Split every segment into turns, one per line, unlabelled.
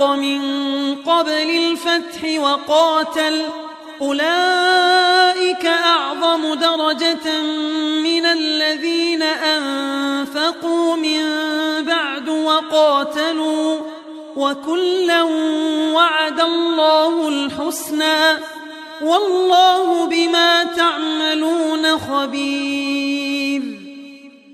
انفق من قبل الفتح وقاتل أولئك أعظم درجة من الذين أنفقوا من بعد وقاتلوا وكلا وعد الله الحسنى والله بما تعملون خبير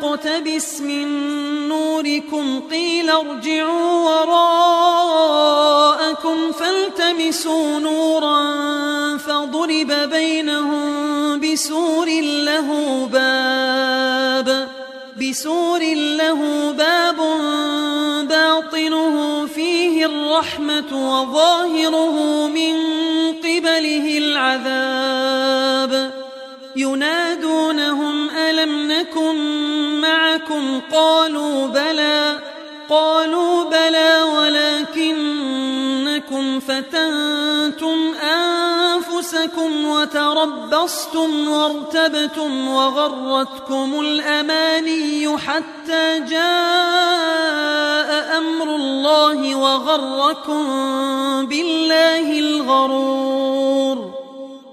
نقتبس من نوركم قيل ارجعوا وراءكم فالتمسوا نورا فضرب بينهم بسور له باب بسور له باب باطنه فيه الرحمة وظاهره من قبله العذاب ينادونهم ألم نكن عنكم قالوا بلى قالوا بلى ولكنكم فتنتم أنفسكم وتربصتم وارتبتم وغرتكم الأماني حتى جاء أمر الله وغركم بالله الغرور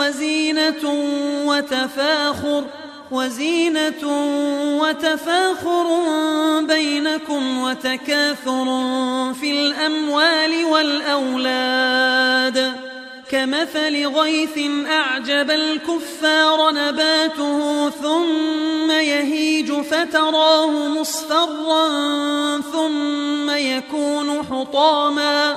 وزينة وتفاخر وزينة وتفاخر بينكم وتكاثر في الأموال والأولاد كمثل غيث أعجب الكفار نباته ثم يهيج فتراه مصفرا ثم يكون حطاماً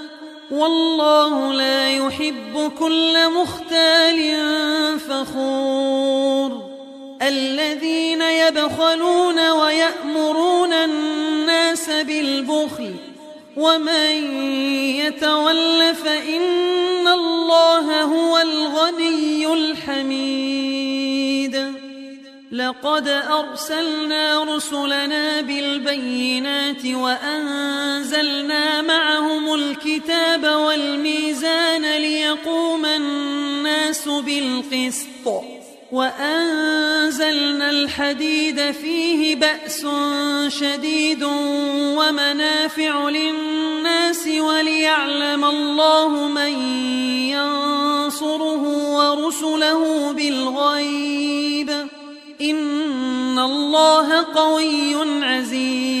والله لا يحب كل مختال فخور الذين يبخلون ويأمرون الناس بالبخل ومن يتول فإن الله هو الغني الحميد لقد أرسلنا رسلنا بالبينات وأنزلنا معهم والكتاب والميزان ليقوم الناس بالقسط وأنزلنا الحديد فيه بأس شديد ومنافع للناس وليعلم الله من ينصره ورسله بالغيب إن الله قوي عزيز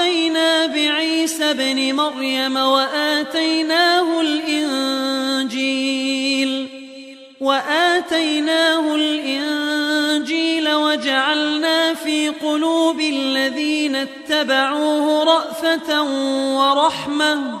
وقفينا بعيسى ابن مريم وآتيناه الإنجيل وآتيناه الإنجيل وجعلنا في قلوب الذين اتبعوه رأفة ورحمة